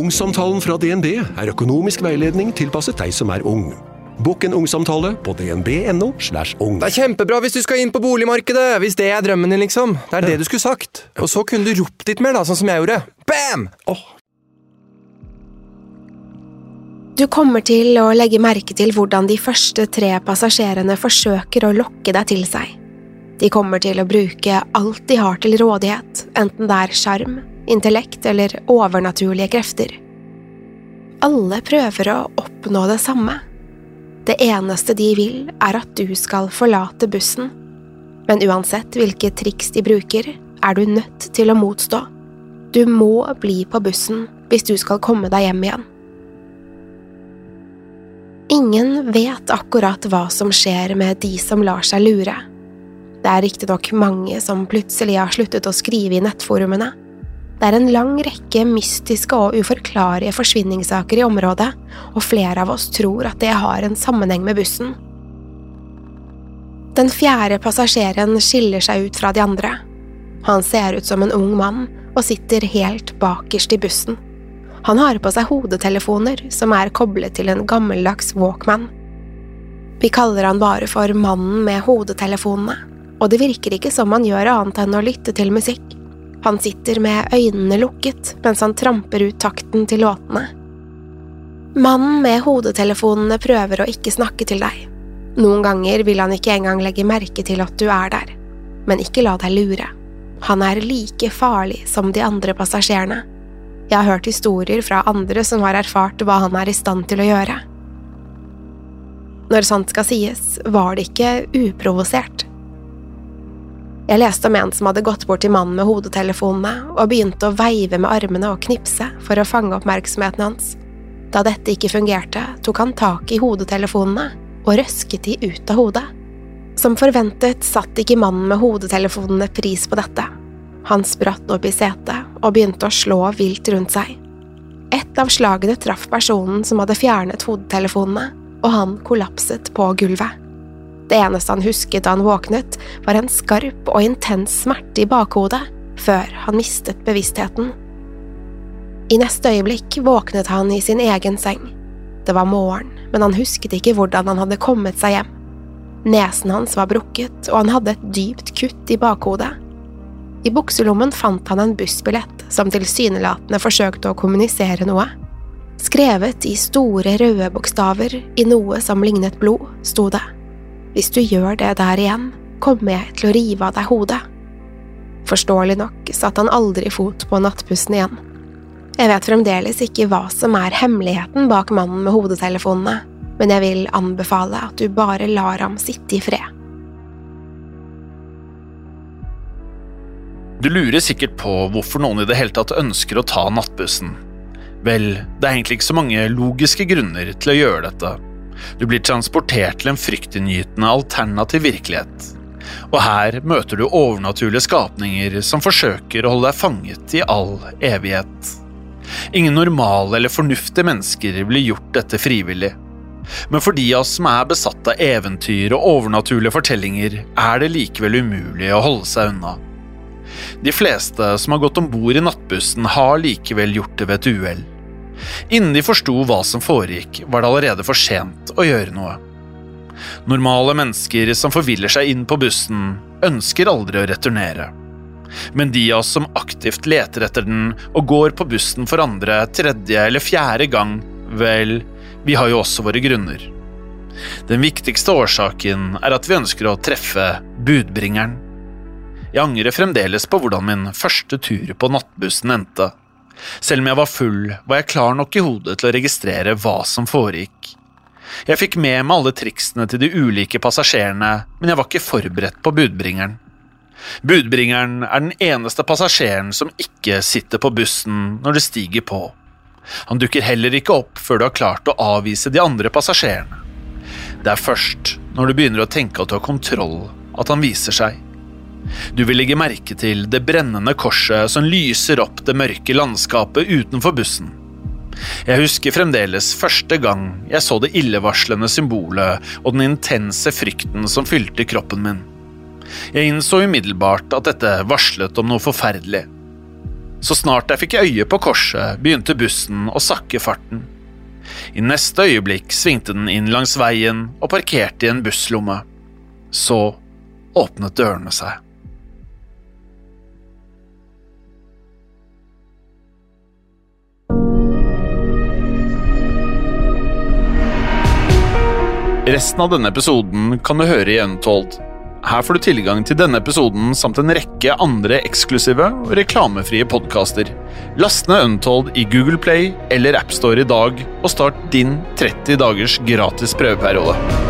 Ungsamtalen fra DNB er økonomisk veiledning tilpasset deg som er ung. Bokk en ungsamtale på dnb.no. slash ung. Det er kjempebra hvis du skal inn på boligmarkedet, hvis det er drømmen din, liksom. Det er det du skulle sagt. Og så kunne du ropt litt mer, da, sånn som jeg gjorde. Bam! Du kommer til å legge merke til hvordan de første tre passasjerene forsøker å lokke deg til seg. De kommer til å bruke alt de har til rådighet, enten det er sjarm, intellekt eller overnaturlige krefter. Alle prøver å oppnå det samme. Det eneste de vil, er at du skal forlate bussen. Men uansett hvilke triks de bruker, er du nødt til å motstå. Du må bli på bussen hvis du skal komme deg hjem igjen. Ingen vet akkurat hva som skjer med de som lar seg lure. Det er riktignok mange som plutselig har sluttet å skrive i nettforumene. Det er en lang rekke mystiske og uforklarlige forsvinningssaker i området, og flere av oss tror at det har en sammenheng med bussen. Den fjerde passasjeren skiller seg ut fra de andre. Han ser ut som en ung mann og sitter helt bakerst i bussen. Han har på seg hodetelefoner som er koblet til en gammeldags Walkman. Vi kaller han bare for Mannen med hodetelefonene, og det virker ikke som han gjør annet enn å lytte til musikk. Han sitter med øynene lukket mens han tramper ut takten til låtene. Mannen med hodetelefonene prøver å ikke snakke til deg. Noen ganger vil han ikke engang legge merke til at du er der. Men ikke la deg lure. Han er like farlig som de andre passasjerene. Jeg har hørt historier fra andre som har erfart hva han er i stand til å gjøre. Når sant skal sies, var det ikke uprovosert. Jeg leste om en som hadde gått bort til mannen med hodetelefonene og begynte å veive med armene og knipse for å fange oppmerksomheten hans. Da dette ikke fungerte, tok han tak i hodetelefonene og røsket de ut av hodet. Som forventet satte ikke mannen med hodetelefonene pris på dette. Han spratt opp i setet og begynte å slå vilt rundt seg. Et av slagene traff personen som hadde fjernet hodetelefonene, og han kollapset på gulvet. Det eneste han husket da han våknet, var en skarp og intens smerte i bakhodet, før han mistet bevisstheten. I neste øyeblikk våknet han i sin egen seng. Det var morgen, men han husket ikke hvordan han hadde kommet seg hjem. Nesen hans var brukket, og han hadde et dypt kutt i bakhodet. I bukselommen fant han en bussbillett som tilsynelatende forsøkte å kommunisere noe. Skrevet i store, røde bokstaver i noe som lignet blod, sto det. Hvis du gjør det der igjen, kommer jeg til å rive av deg hodet. Forståelig nok satte han aldri fot på nattbussen igjen. Jeg vet fremdeles ikke hva som er hemmeligheten bak mannen med hodetelefonene, men jeg vil anbefale at du bare lar ham sitte i fred. Du lurer sikkert på hvorfor noen i det hele tatt ønsker å ta nattbussen. Vel, det er egentlig ikke så mange logiske grunner til å gjøre dette. Du blir transportert til en fryktinngytende alternativ virkelighet. Og her møter du overnaturlige skapninger som forsøker å holde deg fanget i all evighet. Ingen normale eller fornuftige mennesker ville gjort dette frivillig. Men for de av oss som er besatt av eventyr og overnaturlige fortellinger, er det likevel umulig å holde seg unna. De fleste som har gått om bord i nattbussen, har likevel gjort det ved et uhell. Innen de forsto hva som foregikk, var det allerede for sent å gjøre noe. Normale mennesker som forviller seg inn på bussen, ønsker aldri å returnere. Men de av oss som aktivt leter etter den og går på bussen for andre, tredje eller fjerde gang, vel, vi har jo også våre grunner. Den viktigste årsaken er at vi ønsker å treffe budbringeren. Jeg angrer fremdeles på hvordan min første tur på nattbussen endte. Selv om jeg var full, var jeg klar nok i hodet til å registrere hva som foregikk. Jeg fikk med meg alle triksene til de ulike passasjerene, men jeg var ikke forberedt på budbringeren. Budbringeren er den eneste passasjeren som ikke sitter på bussen når det stiger på. Han dukker heller ikke opp før du har klart å avvise de andre passasjerene. Det er først når du begynner å tenke at du har kontroll, at han viser seg. Du vil legge merke til det brennende korset som lyser opp det mørke landskapet utenfor bussen. Jeg husker fremdeles første gang jeg så det illevarslende symbolet og den intense frykten som fylte kroppen min. Jeg innså umiddelbart at dette varslet om noe forferdelig. Så snart jeg fikk øye på korset, begynte bussen å sakke farten. I neste øyeblikk svingte den inn langs veien og parkerte i en busslomme. Så åpnet dørene seg. Resten av denne episoden kan du høre i Untold. Her får du tilgang til denne episoden samt en rekke andre eksklusive og reklamefrie podkaster. Last ned Untold i Google Play eller AppStore i dag, og start din 30 dagers gratis prøveperiode.